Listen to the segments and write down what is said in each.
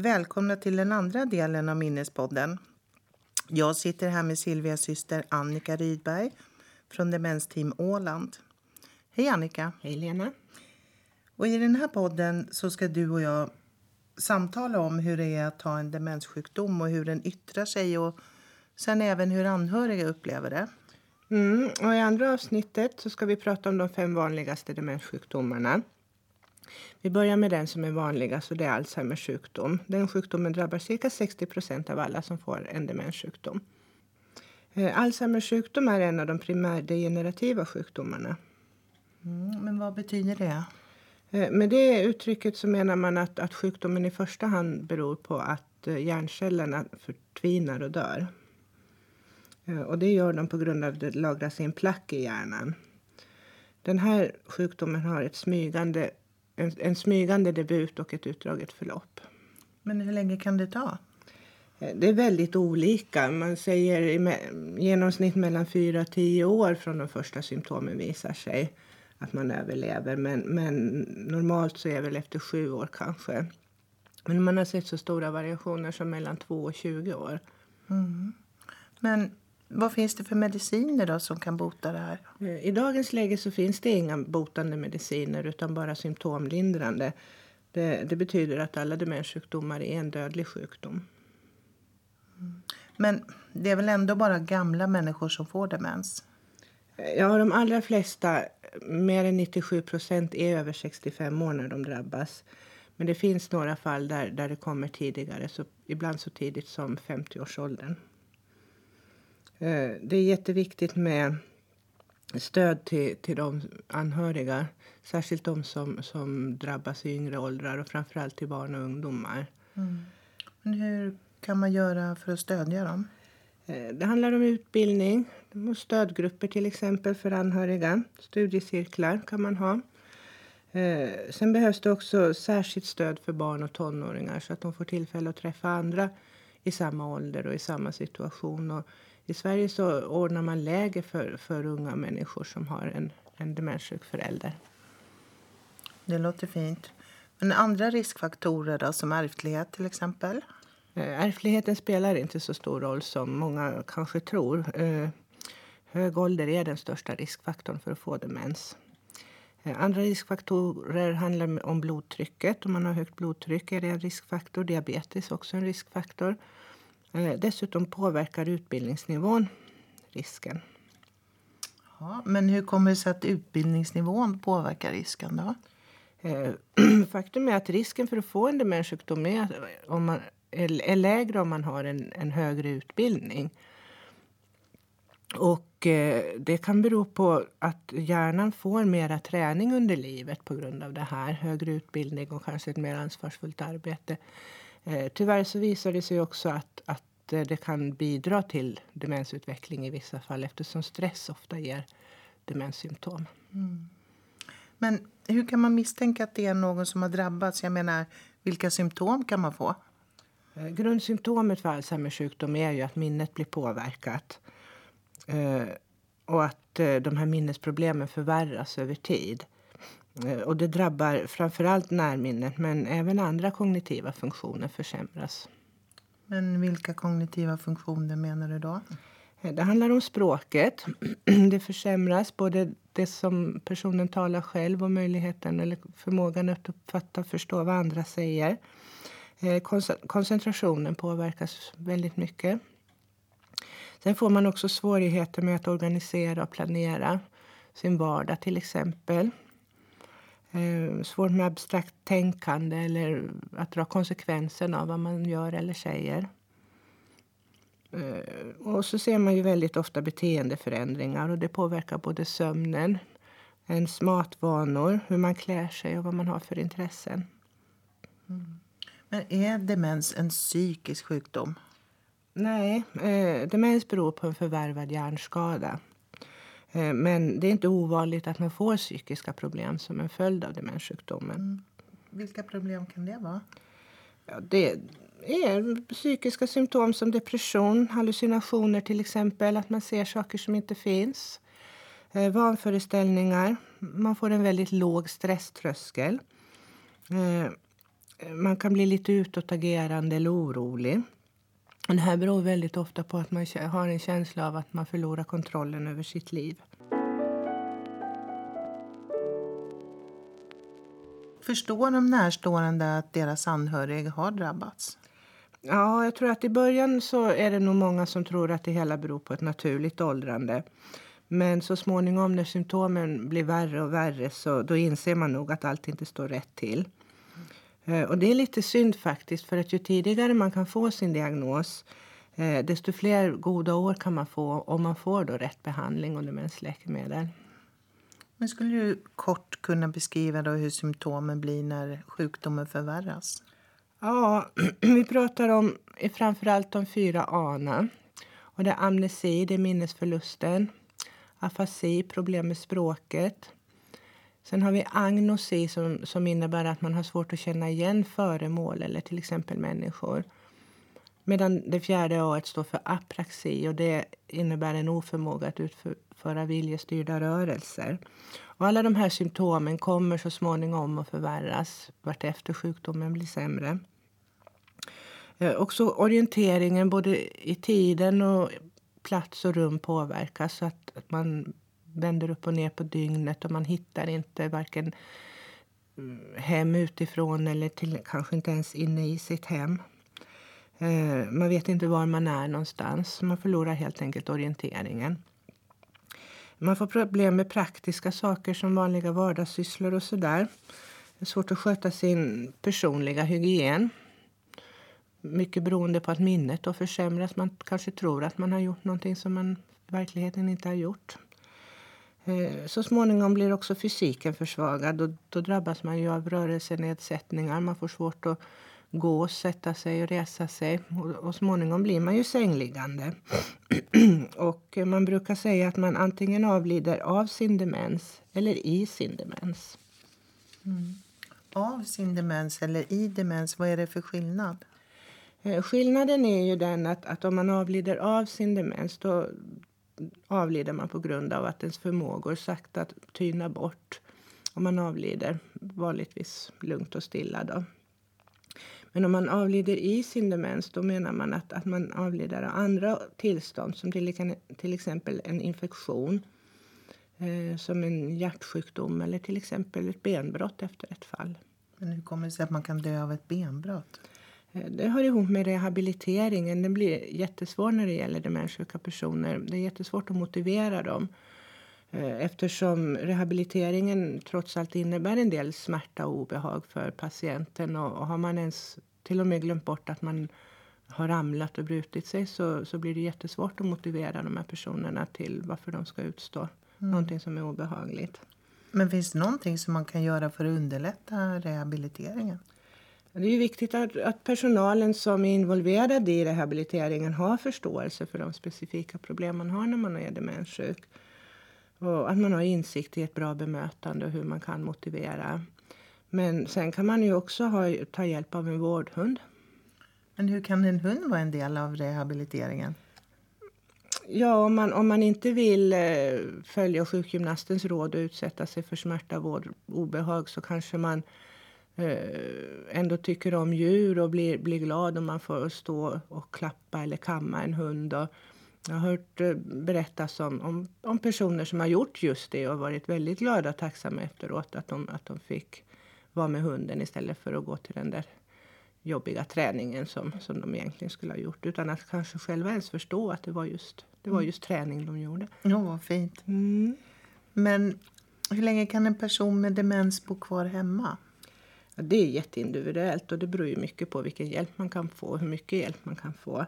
Välkomna till den andra delen av Minnespodden. Jag sitter här med Silvias syster Annika Rydberg från Demensteam Åland. Hej Annika! Hej Lena! Och I den här podden så ska du och jag samtala om hur det är att ha en demenssjukdom och hur den yttrar sig och sen även hur anhöriga upplever det. Mm, och I andra avsnittet så ska vi prata om de fem vanligaste demenssjukdomarna. Vi börjar med den som är vanligast och det är Alzheimers sjukdom. Den sjukdomen drabbar cirka 60 procent av alla som får en demenssjukdom. Eh, Alzheimers sjukdom är en av de primärdegenerativa sjukdomarna. Mm, men vad betyder det? Eh, med det uttrycket så menar man att, att sjukdomen i första hand beror på att eh, hjärncellerna förtvinar och dör. Och det gör de på grund av att det lagras en plack i hjärnan. Den här sjukdomen har ett smygande en, en smygande debut och ett utdraget förlopp. Men hur länge kan det ta? Eh, det är väldigt olika. Man säger i genomsnitt mellan 4 och 10 år från de första symptomen visar sig att man överlever. Men, men normalt så är det väl efter 7 år kanske. Men man har sett så stora variationer som mellan 2 och 20 år. Mm. Men vad finns det för mediciner då som kan bota det här? Eh, I dagens läge så finns det inga botande mediciner utan bara symptomlindrande. Det, det betyder att alla demenssjukdomar är en dödlig sjukdom. Mm. Men det är väl ändå bara gamla människor som får demens? Eh, ja, de allra flesta, mer än 97 procent, är över 65 år när de drabbas. Men det finns några fall där, där det kommer tidigare, så ibland så tidigt som 50-årsåldern. Eh, det är jätteviktigt med stöd till, till de anhöriga. Särskilt de som, som drabbas i yngre åldrar och framförallt till barn och ungdomar. Mm. Men hur kan man göra för att stödja dem? Eh, det handlar om utbildning, stödgrupper till exempel för anhöriga. Studiecirklar kan man ha. Eh, sen behövs det också särskilt stöd för barn och tonåringar så att de får tillfälle att träffa andra i samma ålder och i samma situation. Och i Sverige så ordnar man läger för, för unga människor som har en, en demenssjuk förälder. Det låter fint. Men andra riskfaktorer då, som ärftlighet till exempel? Eh, ärftligheten spelar inte så stor roll som många kanske tror. Eh, hög ålder är den största riskfaktorn för att få demens. Eh, andra riskfaktorer handlar om blodtrycket. Om man har högt blodtryck är det en riskfaktor. Diabetes är också en riskfaktor. Eh, dessutom påverkar utbildningsnivån risken. Ja, men hur kommer det sig att utbildningsnivån påverkar risken? då? Eh, faktum är att risken för att få en demenssjukdom är, om man, är lägre om man har en, en högre utbildning. Och eh, det kan bero på att hjärnan får mera träning under livet på grund av det här. Högre utbildning och kanske ett mer ansvarsfullt arbete. Eh, tyvärr så visar det sig också att, att eh, det kan bidra till demensutveckling i vissa fall eftersom stress ofta ger demenssymptom. Mm. Men hur kan man misstänka att det är någon som har drabbats? Jag menar, vilka symptom kan man få? Eh, grundsymptomet för Alzheimers sjukdom är ju att minnet blir påverkat. och att de här minnesproblemen förvärras över tid. Eh, och det drabbar framförallt närminnet men även andra kognitiva funktioner försämras. Men vilka kognitiva funktioner menar du då? Eh, det handlar om språket. Det försämras, både det som personen talar själv och möjligheten eller förmågan att uppfatta och förstå vad andra säger. Eh, koncentrationen påverkas väldigt mycket. Sen får man också svårigheter med att organisera och planera sin vardag till exempel eh, svårt med abstrakt tänkande eller att dra konsekvensen av vad man gör eller säger. Eh, och så ser man ju väldigt ofta beteendeförändringar och det påverkar både sömnen, ens matvanor, hur man klär sig och vad man har för intressen. Mm. Men är demens en psykisk sjukdom? Nej, eh, demens beror på en förvärvad hjärnskada. Eh, men det är inte ovanligt att man får psykiska problem som en följd av demenssjukdomen. Mm. Vilka problem kan det vara? Ja, det är psykiska symptom som depression, hallucinationer till exempel, att man ser saker som inte finns. Eh, vanföreställningar, man får en väldigt låg stresströskel. Eh, man kan bli lite utåtagerande eller orolig. Och det här beror väldigt ofta på att man har en känsla av att man förlorar kontrollen över sitt liv. Förstår de närstående att deras anhöriga har drabbats? Ja, jag tror att i början så är det nog många som tror att det hela beror på ett naturligt åldrande. Men så småningom när symptomen blir värre och värre så då inser man nog att allt inte står rätt till. Eh, och det är lite synd faktiskt för att ju tidigare man kan få sin diagnos eh, desto fler goda år kan man få om man får då rätt behandling och demensläkemedel. Men skulle du kort kunna beskriva då hur symptomen blir när sjukdomen förvärras? Ja, vi pratar om framförallt de fyra A. Och det är amnesi, det är minnesförlusten. Afasi, problem med språket. Sen har vi agnosi som, som innebär att man har svårt att känna igen föremål eller till exempel människor. Medan det fjärde A står för apraxi och det innebär en oförmåga att utföra viljestyrda rörelser. Och alla de här symptomen kommer så småningom att förvärras vartefter sjukdomen blir sämre. Eh, också orienteringen både i tiden och plats och rum påverkas så att, att man vänder upp och ner på dygnet och man hittar inte varken eh, hem utifrån eller till, kanske inte ens inne i sitt hem. Eh, man vet inte var man är någonstans. Man förlorar helt enkelt orienteringen. Man får problem med praktiska saker som vanliga vardagssysslor och sådär. Det är svårt att sköta sin personliga hygien. Mycket beroende på att minnet då försämras. Man kanske tror att man har gjort någonting som man i verkligheten inte har gjort. Eh, så småningom blir också fysiken försvagad. Då, då drabbas man ju av rörelsenedsättningar. Man får svårt att gå, sätta sig och resa sig. Och, och småningom blir man ju sängliggande. och man brukar säga att man antingen avlider av sin demens eller i sin demens. Mm. Av sin demens eller i demens, vad är det för skillnad? Eh, skillnaden är ju den att, att om man avlider av sin demens då avlider man på grund av att ens förmågor sakta tynar bort. Och man avlider vanligtvis lugnt och stilla. Då. Men om man avlider i sin demens då menar man att, att man avlider av andra tillstånd som till, till exempel en infektion eh, som en hjärtsjukdom eller till exempel ett benbrott efter ett fall. Men hur kommer det sig att man kan dö av ett benbrott? Eh, det hör ihop med rehabiliteringen. Den blir jättesvår när det gäller demenssjuka personer. Det är jättesvårt att motivera dem eh, eftersom rehabiliteringen trots allt innebär en del smärta och obehag för patienten. Och har man ens till och med glömt bort att man har ramlat och brutit sig så, så blir det jättesvårt att motivera de här personerna till varför de ska utstå mm. någonting som är obehagligt. Men finns det någonting som man kan göra för att underlätta rehabiliteringen? Det är viktigt att, att, personalen som är involverad i rehabiliteringen har förståelse för de specifika problem man har när man är demenssjuk. Och att man har insikt i ett bra bemötande och hur man kan motivera. Men sen kan man ju också ha, ta hjälp av en vårdhund. Men hur kan en hund vara en del av rehabiliteringen? Ja, om man, om man inte vill eh, följa sjukgymnastens råd och utsätta sig för smärta, vård, obehag så kanske man ändå tycker om djur och blir, blir glad om man får stå och klappa eller kamma en hund. Och jag har hört eh, berättas om, om, om, personer som har gjort just det och varit väldigt glada och tacksamma efteråt att de, att de fick vara med hunden istället för att gå till den där jobbiga träningen som, som de egentligen skulle ha gjort utan att kanske själva ens förstå att det var just, det var mm. just träning de gjorde. Ja, vad fint. Mm. Men hur länge kan en person med demens bo kvar hemma? Det är jätteindividuellt och det beror ju mycket på vilken hjälp man kan få och hur mycket hjälp man kan få.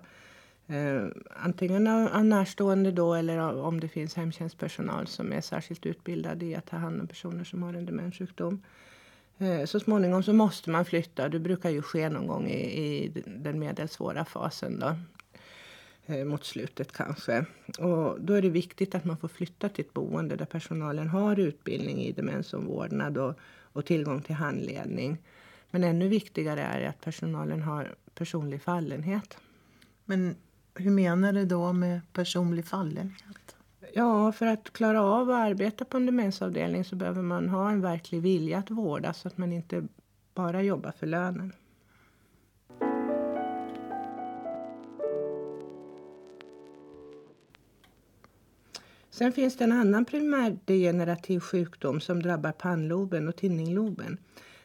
Eh, antingen av, närstående då eller om det finns hemtjänstpersonal som är särskilt utbildad i att ta hand om personer som har en demenssjukdom. Eh, så småningom så måste man flytta. Det brukar ju ske någon gång i, i den medelsvåra fasen då. Eh, mot slutet kanske. Och då är det viktigt att man får flytta till ett boende där personalen har utbildning i demensomvårdnad och och tillgång till handledning. Men ännu viktigare är att personalen har personlig fallenhet. Men hur menar du då med personlig fallenhet? Ja, för att klara av att arbeta på en demensavdelning så behöver man ha en verklig vilja att vårda så att man inte bara jobbar för lönen. Sen finns det en annan primärdegenerativ sjukdom som drabbar pannloben och tinningloben.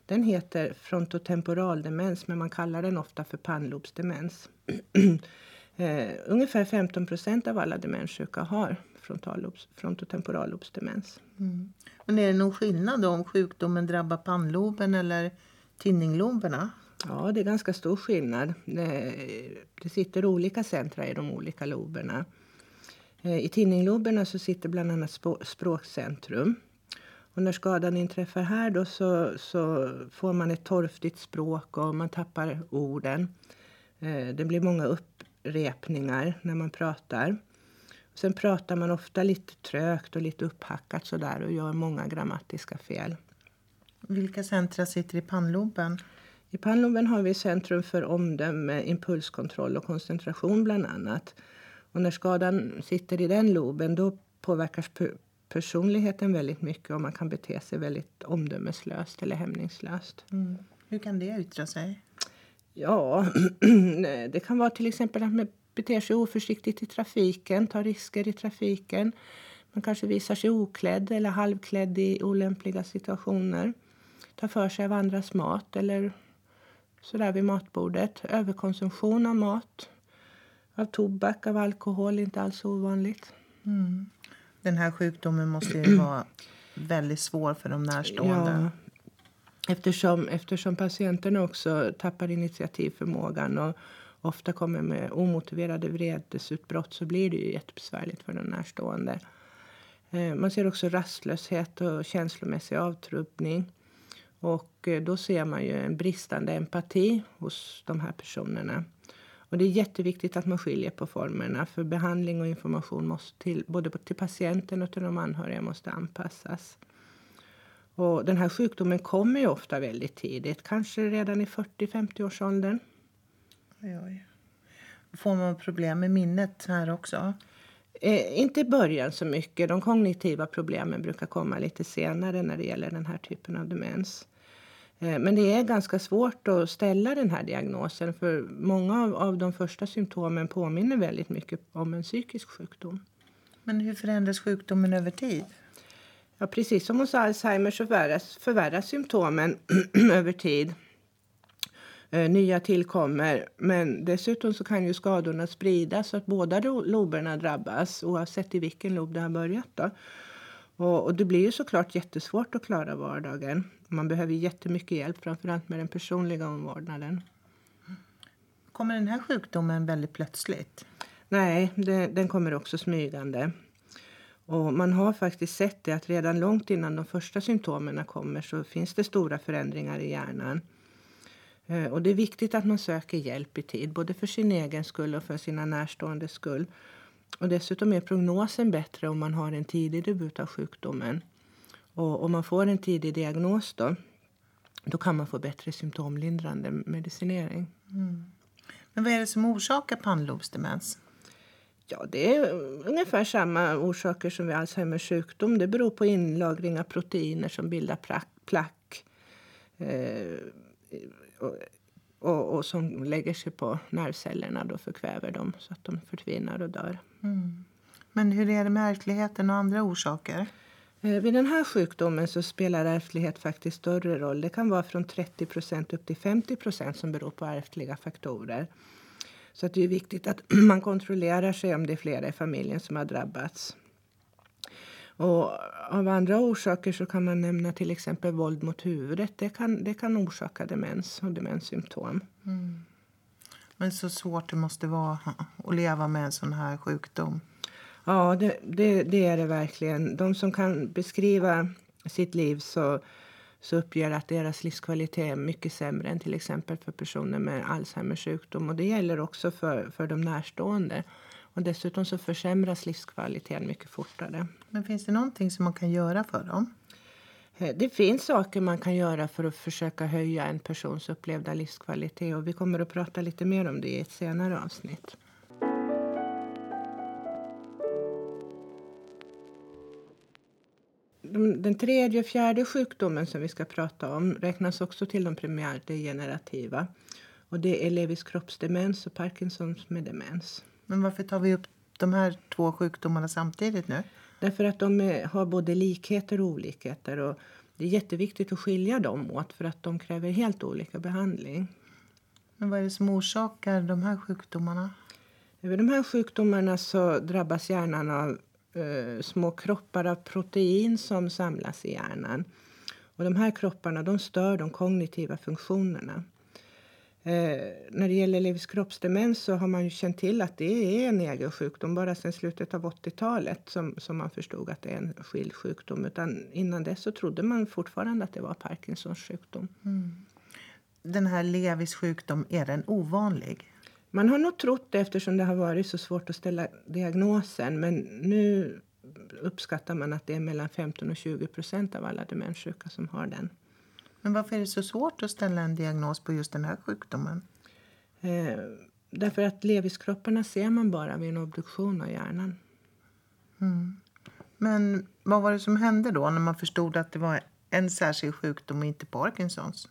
Den heter frontotemporal demens, men man kallar den ofta för pannlobsdemens. eh, ungefär 15 procent av alla demenssjuka har frontotemporallobsdemens. Mm. Men är det någon skillnad om sjukdomen drabbar pannloben eller tinningloberna? Ja, det är ganska stor skillnad. Det, det sitter olika centra i de olika loberna. Eh, I tinningloberna så sitter bland annat språkcentrum. Och när skadan inträffar här då så, så får man ett torftigt språk och man tappar orden. Eh, det blir många upprepningar när man pratar. Sen pratar man ofta lite trögt och lite upphackat sådär och gör många grammatiska fel. Vilka centra sitter i pannloben? I pannloben har vi centrum för omdöme, impulskontroll och koncentration bland annat. Och när skadan sitter i den loben då påverkas personligheten väldigt mycket och man kan bete sig väldigt omdömeslöst eller hämningslöst. Mm. Hur kan det yttra sig? Ja, det kan vara till exempel att man beter sig oförsiktigt i trafiken, tar risker i trafiken. Man kanske visar sig oklädd eller halvklädd i olämpliga situationer. Tar för sig av andras mat eller sådär vid matbordet. Överkonsumtion av mat, av tobak, av alkohol, inte alls ovanligt. Mm. Den här sjukdomen måste ju vara väldigt svår för de närstående. Ja, eftersom, eftersom patienterna också tappar initiativförmågan och ofta kommer med omotiverade vredesutbrott så blir det ju jättebesvärligt för de närstående. Eh, man ser också rastlöshet och känslomässig avtrubbning. Och eh, då ser man ju en bristande empati hos de här personerna. Och det är jätteviktigt att man skiljer på formerna för behandling och information måste till både till patienten och till de anhöriga måste anpassas. Och den här sjukdomen kommer ju ofta väldigt tidigt, kanske redan i 40-50 års åldern. Oj, oj. Får man problem med minnet här också? Eh, inte i början så mycket. De kognitiva problemen brukar komma lite senare när det gäller den här typen av demens. Eh, men det är ganska svårt att ställa den här diagnosen för många av, av de första symptomen påminner väldigt mycket om en psykisk sjukdom. Men hur förändras sjukdomen över tid? Ja, precis som hos Alzheimer så förvärras, förvärras symptomen över tid. Eh, nya tillkommer. Men dessutom så kan ju skadorna spridas så att båda loberna drabbas oavsett i vilken lob det har börjat. Då. Och, och det blir ju såklart jättesvårt att klara vardagen. Man behöver jättemycket hjälp, framförallt med den personliga omvårdnaden. Kommer den här sjukdomen väldigt plötsligt? Nej, det, den kommer också smygande. Och man har faktiskt sett det att redan långt innan de första symptomen kommer så finns det stora förändringar i hjärnan. Eh, och det är viktigt att man söker hjälp i tid, både för sin egen skull och för sina närståendes skull. Och dessutom är prognosen bättre om man har en tidig debut av sjukdomen. Och om man får en tidig diagnos då, då kan man få bättre symptomlindrande medicinering. Mm. Men vad är det som orsakar pannlobsdemens? Ja, det är ungefär samma orsaker som vid Alzheimers sjukdom. Det beror på inlagring av proteiner som bildar plack. Eh, och, och, som lägger sig på nervcellerna och förkväver dem så att de förtvinar och dör. Mm. Men hur är det med ärftligheten och andra orsaker? Eh, vid den här sjukdomen så spelar ärftlighet faktiskt större roll. Det kan vara från 30 upp till 50% som beror på ärftliga faktorer. Så det är viktigt att man kontrollerar sig om det är flera i familjen som har drabbats. Och av andra orsaker så kan man nämna till exempel våld mot huvudet. Det kan, det kan orsaka demens och demenssymptom. Mm. Men så svårt det måste vara att leva med en sån här sjukdom. Ja, det, det, det, är det verkligen. De som kan beskriva sitt liv så, så uppger att deras livskvalitet är mycket sämre än till exempel för personer med Alzheimers sjukdom. Och det gäller också för, för de närstående. Och dessutom så försämras livskvaliteten mycket fortare. Men finns det någonting som man kan göra för dem? Eh, det finns saker man kan göra för att försöka höja en persons upplevda livskvalitet och vi kommer att prata lite mer om det i ett senare avsnitt. Den tredje och fjärde sjukdomen som vi ska prata om räknas också till de primärdegenerativa. Och det är Levis kroppsdemens och Parkinsons med demens. Men varför tar vi upp de här två sjukdomarna samtidigt nu? Därför att de är, har både likheter och olikheter. Och det är jätteviktigt att skilja dem åt för att de kräver helt olika behandling. Men vad är det som orsakar de här sjukdomarna? Vid de här sjukdomarna så drabbas hjärnan av eh, små kroppar av protein som samlas i hjärnan. Och de här kropparna de stör de kognitiva funktionerna. Eh, när det gäller Levis kroppsdemens så har man ju känt till att det är en egen sjukdom bara sedan slutet av 80-talet som, som man förstod att det är en skild sjukdom. Utan innan dess så trodde man fortfarande att det var Parkinsons sjukdom. Mm. Den här Levis sjukdom, är den ovanlig? Man har nog trott det eftersom det har varit så svårt att ställa diagnosen. Men nu uppskattar man att det är mellan 15 och 20 procent av alla demenssjuka som har den. Men varför är det så svårt att ställa en diagnos på just den här sjukdomen? Eh, därför att leviskropparna ser man bara vid en obduktion av hjärnan. Mm. Men vad var det som hände då när man förstod att det var en särskild sjukdom och inte Parkinsons?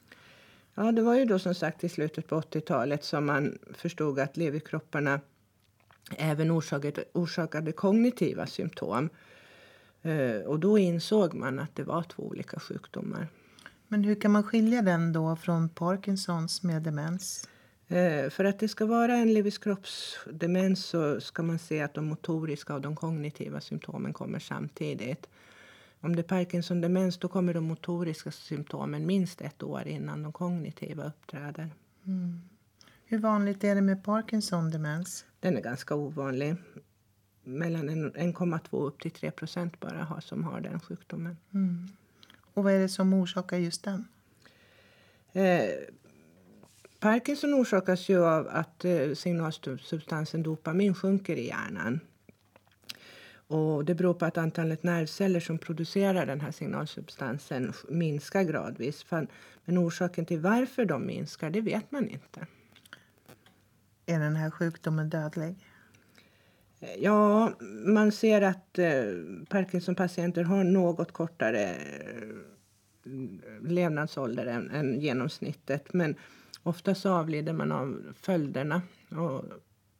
Ja, det var ju då som sagt i slutet på 80-talet som man förstod att leverkropparna även orsakade, orsakade kognitiva symptom. Eh, och då insåg man att det var två olika sjukdomar. Men hur kan man skilja den då från Parkinsons med demens? Eh, för att det ska vara en leviskroppsdemens så ska man se att de motoriska och de kognitiva symptomen kommer samtidigt. Om det är Parkinson-demens då kommer de motoriska symptomen minst ett år innan de kognitiva uppträder. Mm. Hur vanligt är det med Parkinson-demens? Den är ganska ovanlig. Mellan 1,2 upp till 3 procent bara har, som har den sjukdomen. Mm. Och vad är det som orsakar just den? Eh, Parkinson orsakas ju av att eh, signalsubstansen dopamin sjunker i hjärnan. Och det beror på att antalet nervceller som producerar den här signalsubstansen minskar gradvis. Men orsaken till varför de minskar, det vet man inte. Är den här sjukdomen dödlig? Ja, man ser att eh, Parkinson-patienter har något kortare eh, levnadsålder än, än genomsnittet. Men oftast avlider man av följderna. Och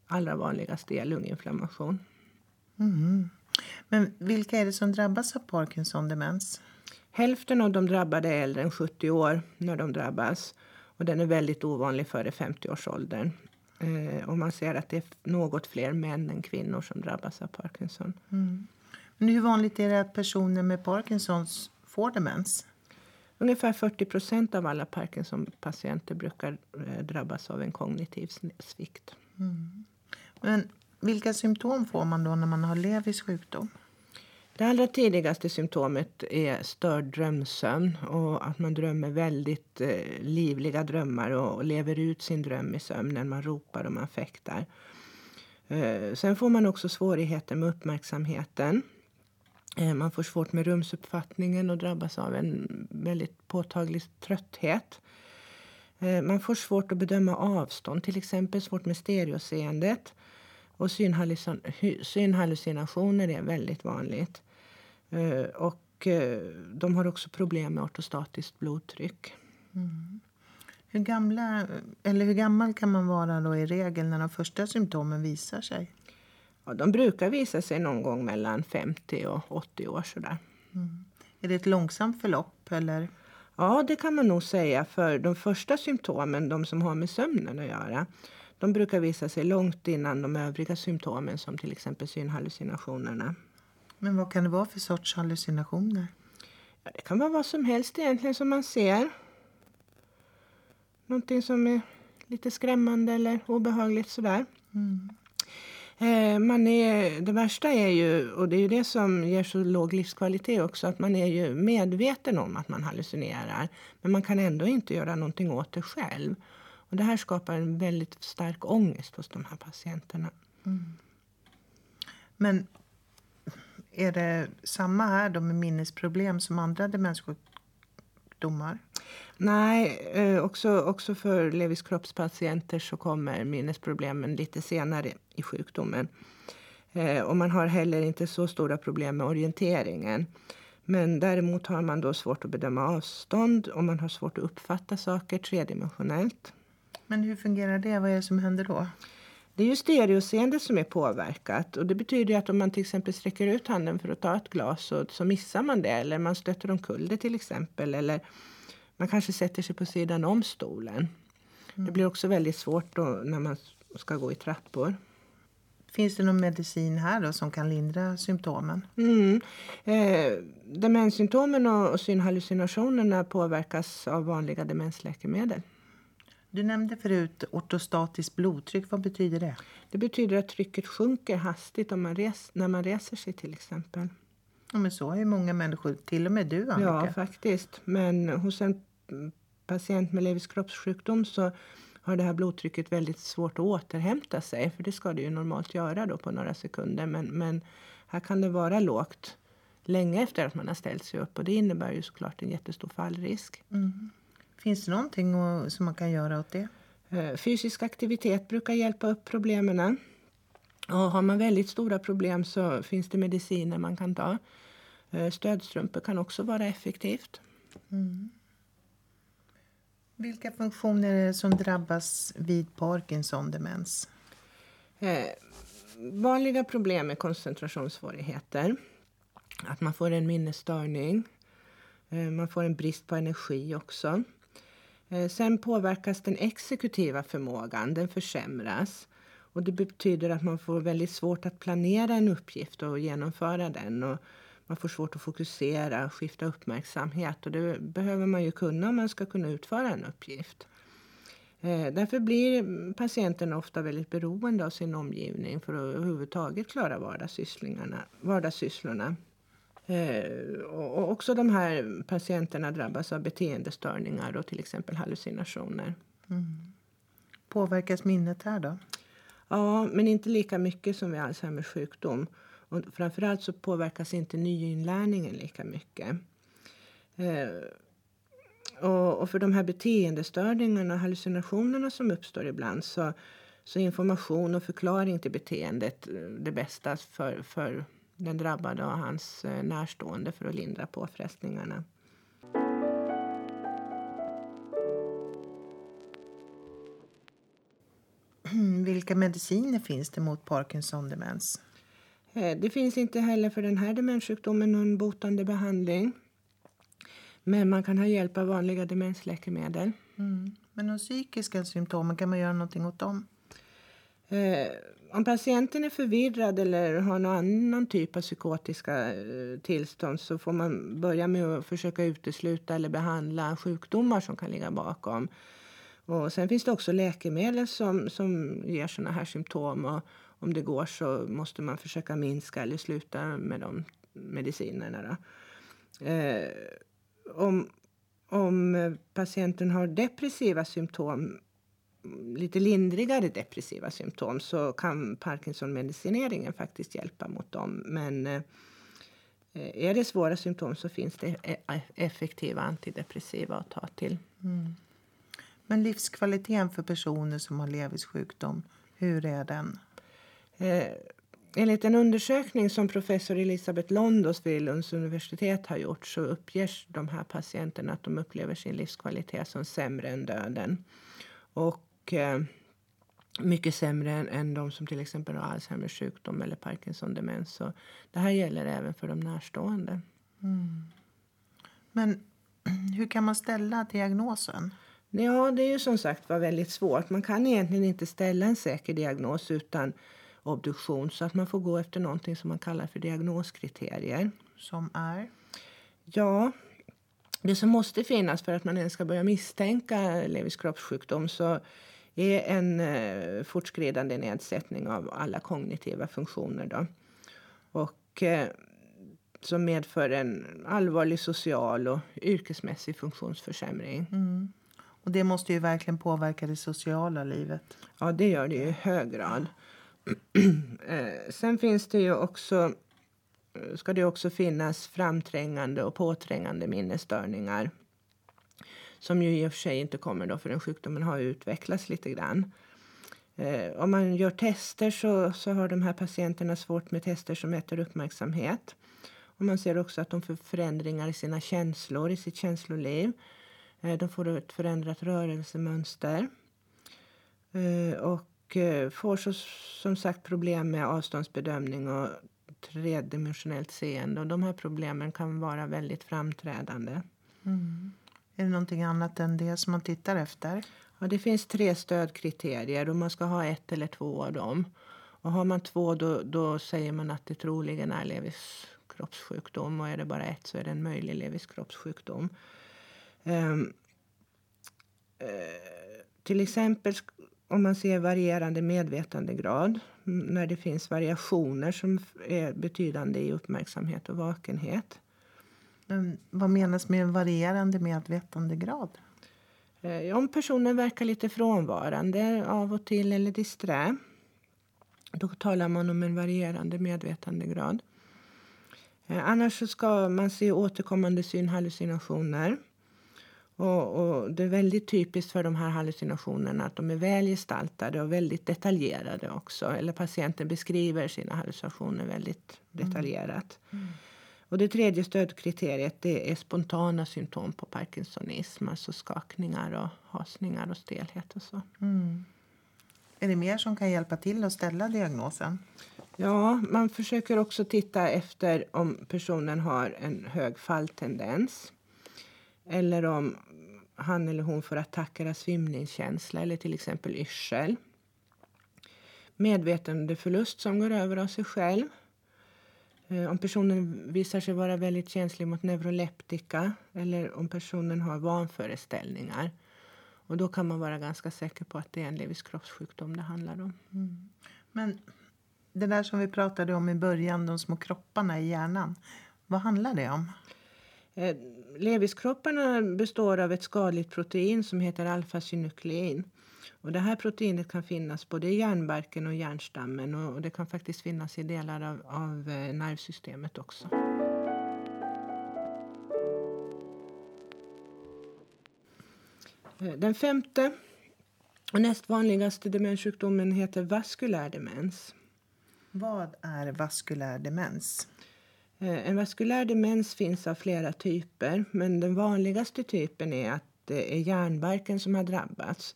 allra vanligast är lunginflammation. Mm. Men vilka är det som drabbas av Parkinson-demens? Hälften av de drabbade är äldre än 70 år när de drabbas. Och den är väldigt ovanlig före 50-årsåldern. Eh, och man ser att det är något fler män än kvinnor som drabbas av Parkinson. Mm. Men hur vanligt är det att personer med Parkinsons får demens? Ungefär 40 procent av alla Parkinson-patienter brukar eh, drabbas av en kognitiv svikt. Mm. Men vilka symptom får man då när man har Levis sjukdom? Det allra tidigaste symptomet är störd drömsömn och att man drömmer väldigt eh, livliga drömmar och, och, lever ut sin dröm i sömnen. Man ropar och man fäktar. Eh, sen får man också svårigheter med uppmärksamheten. Eh, man får svårt med rumsuppfattningen och drabbas av en väldigt påtaglig trötthet. Eh, man får svårt att bedöma avstånd, till exempel svårt med stereoseendet. Och synhallucinationer är väldigt vanligt. Eh, och eh, de har också problem med ortostatiskt blodtryck. Mm. Hur, gamla, eller hur gammal kan man vara då i regel när de första symptomen visar sig? Ja, de brukar visa sig någon gång mellan 50 och 80 år. Sådär. Mm. Är det ett långsamt förlopp? Eller? Ja, det kan man nog säga. För de första symptomen, de som har med sömnen att göra, de brukar visa sig långt innan de övriga symptomen som till exempel synhallucinationerna. Men vad kan det vara för sorts hallucinationer? Ja, det kan vara vad som helst egentligen som man ser. Någonting som är lite skrämmande eller obehagligt sådär. Mm. Eh, man är, det värsta är ju, och det är ju det som ger så låg livskvalitet också, att man är ju medveten om att man hallucinerar. Men man kan ändå inte göra någonting åt det själv. Och det här skapar en väldigt stark ångest hos de här patienterna. Mm. Men är det samma här då med minnesproblem som andra demenssjukdomar? Nej, eh, också, också för Levis kroppspatienter så kommer minnesproblemen lite senare i sjukdomen. Eh, och man har heller inte så stora problem med orienteringen. Men däremot har man då svårt att bedöma avstånd och man har svårt att uppfatta saker tredimensionellt. Men hur fungerar det? Vad är det som händer då? Det är ju stereoseendet som är påverkat. Och det betyder att om man till exempel sträcker ut handen för att ta ett glas så, så missar man det. Eller man stöter omkull det till exempel. Eller man kanske sätter sig på sidan om stolen. Det blir också väldigt svårt då när man ska gå i trappor. Finns det någon medicin här då som kan lindra symptomen? Mm. Eh, demenssymptomen och, och synhallucinationerna påverkas av vanliga demensläkemedel. Du nämnde förut ortostatiskt blodtryck. Vad betyder det? Det betyder att trycket sjunker hastigt om man res, när man reser sig till exempel. Ja, men så är ju många människor, till och med du Annika. Ja, faktiskt. Men hos en patient med Levis kroppssjukdom så har det här blodtrycket väldigt svårt att återhämta sig. För det ska det ju normalt göra då på några sekunder. Men, men här kan det vara lågt länge efter att man har ställt sig upp. Och det innebär ju såklart en jättestor fallrisk. Mm. Finns det någonting som man kan göra åt det? Eh, Fysisk aktivitet brukar hjälpa upp problemen. Och har man väldigt stora problem så finns det mediciner man kan ta. Eh, Stödstrumpor kan också vara effektivt. Vilka funktioner är det som drabbas vid Parkinson-demens? Eh, vanliga problem är koncentrationssvårigheter. Att man får en minnesstörning. Eh, man får en brist på energi också. Eh, sen påverkas den exekutiva förmågan. Den försämras. Och det betyder att man får väldigt svårt att planera en uppgift och genomföra den. Och man får svårt att fokusera, skifta uppmärksamhet. Och det behöver man ju kunna om man ska kunna utföra en uppgift. Eh, därför blir patienten ofta väldigt beroende av sin omgivning för att överhuvudtaget klara vardagssysslorna. vardagssysslorna. Eh, Och också de här patienterna drabbas av beteendestörningar och till exempel hallucinationer. Påverkas minnet här då? Ja, men inte lika mycket som vid Alzheimers sjukdom. Och framförallt så påverkas inte nyinlärningen lika mycket. Eh, och, och för de här beteendestörningarna och hallucinationerna som uppstår ibland så, så är information och förklaring till beteendet eh, det bästa för, för den drabbade och hans eh, närstående för att lindra påfrestningarna. Mm, Vilka mediciner finns det mot Parkinson-demens? Eh, Det finns inte heller för den här demenssjukdomen någon botande behandling. Men man kan ha hjälp av vanliga demensläkemedel. Mm. Men de psykiska symptomen, kan man göra någonting åt dem? Eh, om patienten är förvirrad eller har någon annan typ av psykotiska eh, tillstånd så får man börja med att försöka utesluta eller behandla sjukdomar som kan ligga bakom. Och sen finns det också läkemedel som, som ger såna här symptom. Och om det går så måste man försöka minska eller sluta med de medicinerna. Då. Eh, om, om eh, patienten har depressiva symptom lite lindrigare depressiva symptom så kan Parkinson-medicineringen faktiskt hjälpa mot dem. Men eh, är det svåra symptom så finns det e- effektiva antidepressiva att ta till. Men livskvaliteten för personer som har Levis sjukdom, hur är den? Eh, enligt en undersökning som professor Elisabeth Londos vid Lunds universitet har gjort så uppger de här patienterna att de upplever sin livskvalitet som sämre än döden. Och eh, mycket sämre än, än de som till exempel har Alzheimers sjukdom eller Parkinson-demens. Så det här gäller även för de närstående. Men hur kan man ställa diagnosen? Ja, det är ju som sagt var väldigt svårt. Man kan egentligen inte ställa en säker diagnos utan obduktion så att man får gå efter någonting som man kallar för diagnoskriterier. Som är? Ja, det som måste finnas för att man ens ska börja misstänka Levis kroppssjukdom så en eh, fortskridande nedsättning av alla kognitiva funktioner. Då. Och eh, som medför en allvarlig social och yrkesmässig funktionsförsämring. Och det måste ju verkligen påverka det sociala livet. Ja, det gör det ju i hög grad. eh, sen finns det ju också ska det också finnas framträngande och påträngande minnesstörningar som ju i och för sig inte kommer då förrän sjukdomen har utvecklats lite grann. Eh, om man gör tester så, så har de här patienterna svårt med tester som mäter uppmärksamhet. Och man ser också att de får förändringar i sina känslor, i sitt känsloliv. Eh, de får ett förändrat rörelsemönster. Eh, och och eh, får så, som sagt problem med avståndsbedömning och tredimensionellt seende. Och de här problemen kan vara väldigt framträdande. Mm. Är det någonting annat än det som man tittar efter? Ja, det finns tre stödkriterier och man ska ha ett eller två av dem. Och har man två då, då säger man att det troligen är Levis kroppssjukdom och är det bara ett så är det en möjlig Levis kroppssjukdom. Um, ehm, uh, eh, till exempel om man ser varierande medvetandegrad mm, när det finns variationer som är betydande i uppmärksamhet och vakenhet. Men vad menas med en varierande medvetandegrad? Eh, om personen verkar lite frånvarande av och till eller disträ då talar man om en varierande medvetandegrad. Eh, annars ska man se återkommande synhallucinationer. Och, och, det är väldigt typiskt för de här hallucinationerna att de är väl gestaltade och väldigt detaljerade också. Eller patienten beskriver sina hallucinationer väldigt mm. detaljerat. Mm. Och det tredje stödkriteriet det är spontana symptom på parkinsonism. Alltså skakningar och hasningar och stelhet och så. Mm. Är det mer som kan hjälpa till att ställa diagnosen? Ja, man försöker också titta efter om personen har en hög falltendens eller om han eller hon får attacker av svimningskänsla eller till exempel yrsel. Medvetandeförlust som går över av sig själv. Eh, om personen visar sig vara väldigt känslig mot neuroleptika eller om personen har vanföreställningar. Och då kan man vara ganska säker på att det är en Levis kroppssjukdom det handlar om. Mm. Men det där som vi pratade om i början, de små kropparna i hjärnan. Vad handlar det om? Eh, Leviskropparna består av ett skadligt protein som heter alfa-synuklein. Och det här proteinet kan finnas både i hjärnbarken och hjärnstammen och det kan faktiskt finnas i delar av, av eh, nervsystemet också. Eh, den femte och näst vanligaste demenssjukdomen heter vaskulär demens. Vad är vaskulär demens? Eh, en vaskulär demens finns av flera typer, men den vanligaste typen är att det är hjärnbarken som har drabbats.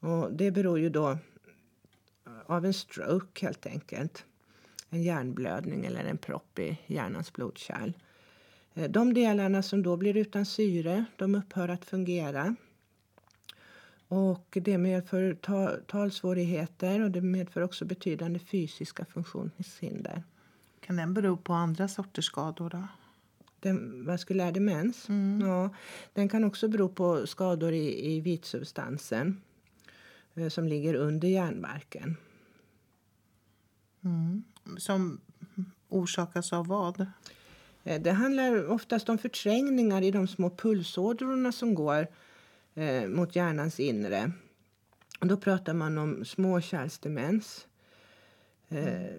Och det beror ju då av en stroke helt enkelt. En hjärnblödning eller en propp i hjärnans blodkärl. Eh, de delarna som då blir utan syre, de upphör att fungera. Och det medför talsvårigheter och det medför också betydande fysiska funktionshinder. Kan den bero på andra sorters skador? då? Den vaskulär demens? Mm. Ja, den kan också bero på skador i, i vitsubstansen eh, som ligger under hjärnbarken. Mm. Som orsakas av vad? Eh, det handlar oftast om förträngningar i de små pulsådrorna som går eh, mot hjärnans inre. Och då pratar man om småkärlsdemens. Eh,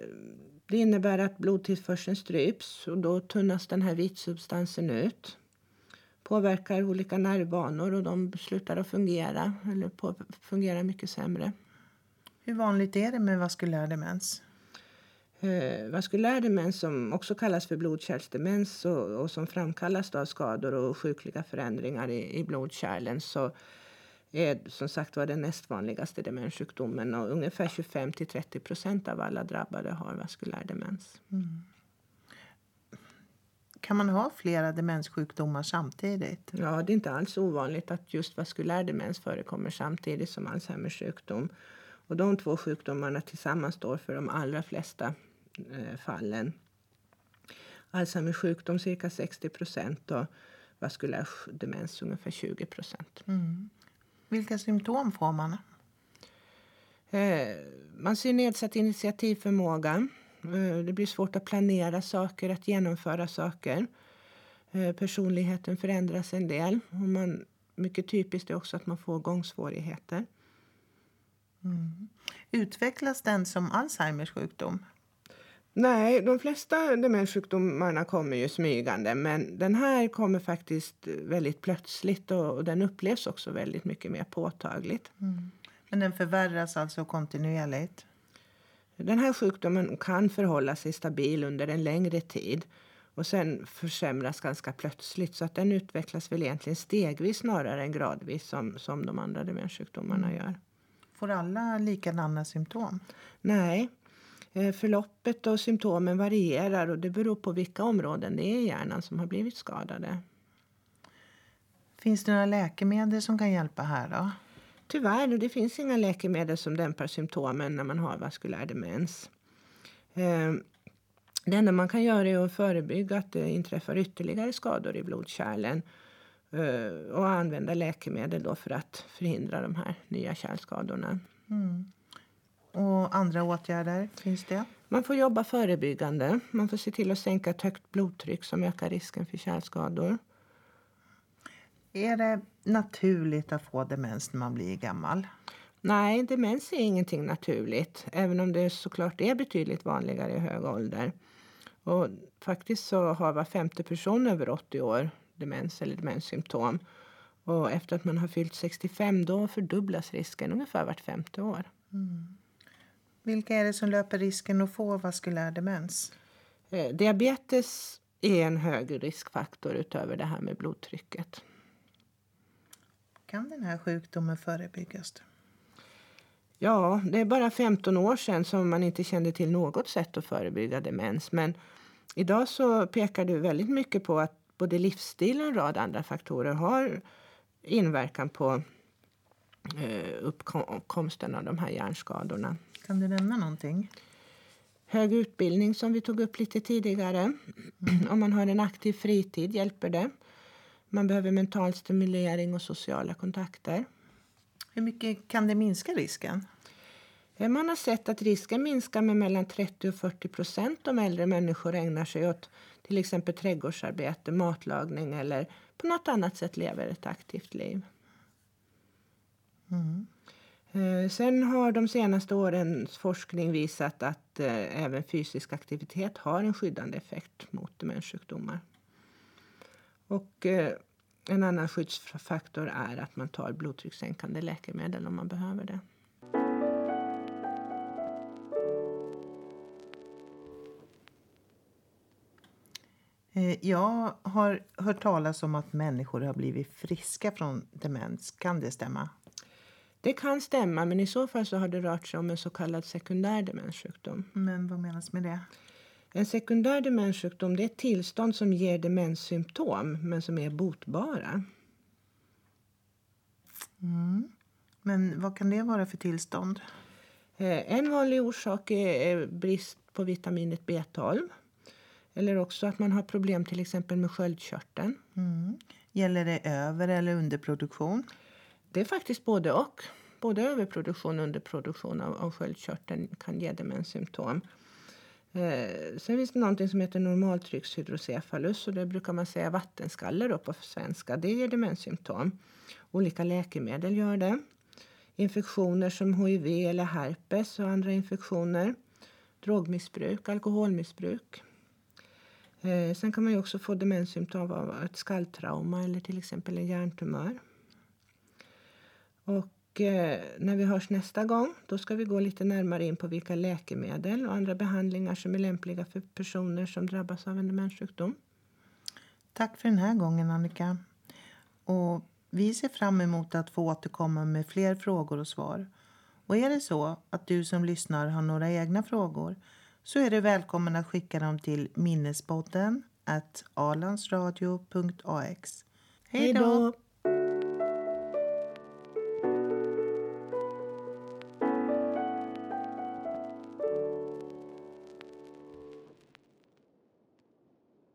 det innebär att blodtillförseln stryps och då tunnas den här vitsubstansen ut. Påverkar olika nervbanor och de slutar att fungera eller på, fungerar mycket sämre. Hur vanligt är det med vaskulär demens? Eh, vaskulär demens som också kallas för blodkärlsdemens och, och som framkallas av skador och sjukliga förändringar i, i blodkärlen så är som sagt var den näst vanligaste demenssjukdomen och ungefär 25 till 30 procent av alla drabbade har vaskulär demens. Mm. Kan man ha flera demenssjukdomar samtidigt? Ja, det är inte alls ovanligt att just vaskulär demens förekommer samtidigt som Alzheimers sjukdom. Och de två sjukdomarna tillsammans står för de allra flesta eh, fallen. Alzheimers sjukdom cirka 60 procent och vaskulär demens ungefär 20 procent. Mm. Vilka symptom får man? Eh, man ser nedsatt initiativförmåga. Eh, det blir svårt att planera saker, att genomföra saker. Eh, personligheten förändras en del. Och man, mycket typiskt är också att man får gångsvårigheter. Mm. Utvecklas den som Alzheimers sjukdom? Nej, de flesta demenssjukdomarna kommer ju smygande men den här kommer faktiskt väldigt plötsligt och, och den upplevs också väldigt mycket mer påtagligt. Mm. Men den förvärras alltså kontinuerligt? Den här sjukdomen kan förhålla sig stabil under en längre tid och sen försämras ganska plötsligt så att den utvecklas väl egentligen stegvis snarare än gradvis som, som de andra demenssjukdomarna mm. gör. Får alla likadana symptom? Nej, eh, förloppet och symptomen varierar och det beror på vilka områden det är i hjärnan som har blivit skadade. Finns det några läkemedel som kan hjälpa här då? Tyvärr, det finns inga läkemedel som dämpar symptomen när man har vaskulär demens. Eh, det enda man kan göra är att förebygga att det inträffar ytterligare skador i blodkärlen eh, och använda läkemedel då för att förhindra de här nya kärlskadorna. Mm. Och andra åtgärder, finns det? Man får jobba förebyggande. Man får se till att sänka ett högt blodtryck som ökar risken för kärlskador. Är det naturligt att få demens när man blir gammal? Nej, demens är ingenting naturligt, även om det såklart är betydligt vanligare i hög ålder. Och faktiskt så har var femte person över 80 år demens eller demenssymptom. Och efter att man har fyllt 65 då fördubblas risken ungefär vart femte år. Mm. Vilka är det som löper risken att få vaskulär demens? Eh, diabetes är en hög riskfaktor utöver det här med blodtrycket. Kan den här sjukdomen förebyggas? Ja, det är bara 15 år sedan som man inte kände till något sätt att förebygga demens. Men idag så pekar det väldigt mycket på att både livsstil och en rad andra faktorer har inverkan på eh, uppkomsten av de här hjärnskadorna. Kan du nämna någonting? Hög utbildning som vi tog upp lite tidigare. Mm. Om man har en aktiv fritid hjälper det. Man behöver mental stimulering och sociala kontakter. Hur mycket kan det minska risken? Eh, man har sett att risken minskar med mellan 30 och 40 procent om äldre människor ägnar sig åt till exempel trädgårdsarbete, matlagning eller på något annat sätt lever ett aktivt liv. Mm. Eh, sen har de senaste årens forskning visat att eh, även fysisk aktivitet har en skyddande effekt mot demenssjukdomar. Och en annan skyddsfaktor är att man tar blodtryckssänkande läkemedel om man behöver det. Eh, jag har hört talas om att människor har blivit friska från demens. Kan det stämma? Det kan stämma, men i så fall så har det rört sig om en så kallad sekundär demenssjukdom. Men vad menas med det? En sekundär demenssjukdom det är ett tillstånd som ger demenssymptom men som är botbara. Mm. Men vad kan det vara för tillstånd? Eh, en vanlig orsak är brist på vitaminet B12. Eller också att man har problem till exempel med sköldkörteln. Mm. Gäller det över eller underproduktion? Det är faktiskt både och. Både överproduktion och underproduktion av, av sköldkörteln kan ge demenssymptom. Eh, sen finns det någonting som heter normaltryckshydrocefalus och det brukar man säga vattenskalle då på svenska. Det ger demenssymptom. Olika läkemedel gör det. Infektioner som hiv eller herpes och andra infektioner. Drogmissbruk, alkoholmissbruk. Eh, sen kan man ju också få demenssymptom av ett skalltrauma eller till exempel en hjärntumör. Och eh, när vi hörs nästa gång då ska vi gå lite närmare in på vilka läkemedel och andra behandlingar som är lämpliga för personer som drabbas av en demenssjukdom. Tack för den här gången Annika. Och vi ser fram emot att få återkomma med fler frågor och svar. Och är det så att du som lyssnar har några egna frågor så är du välkommen att skicka dem till minnespodden at alandsradio.ax. Hej då!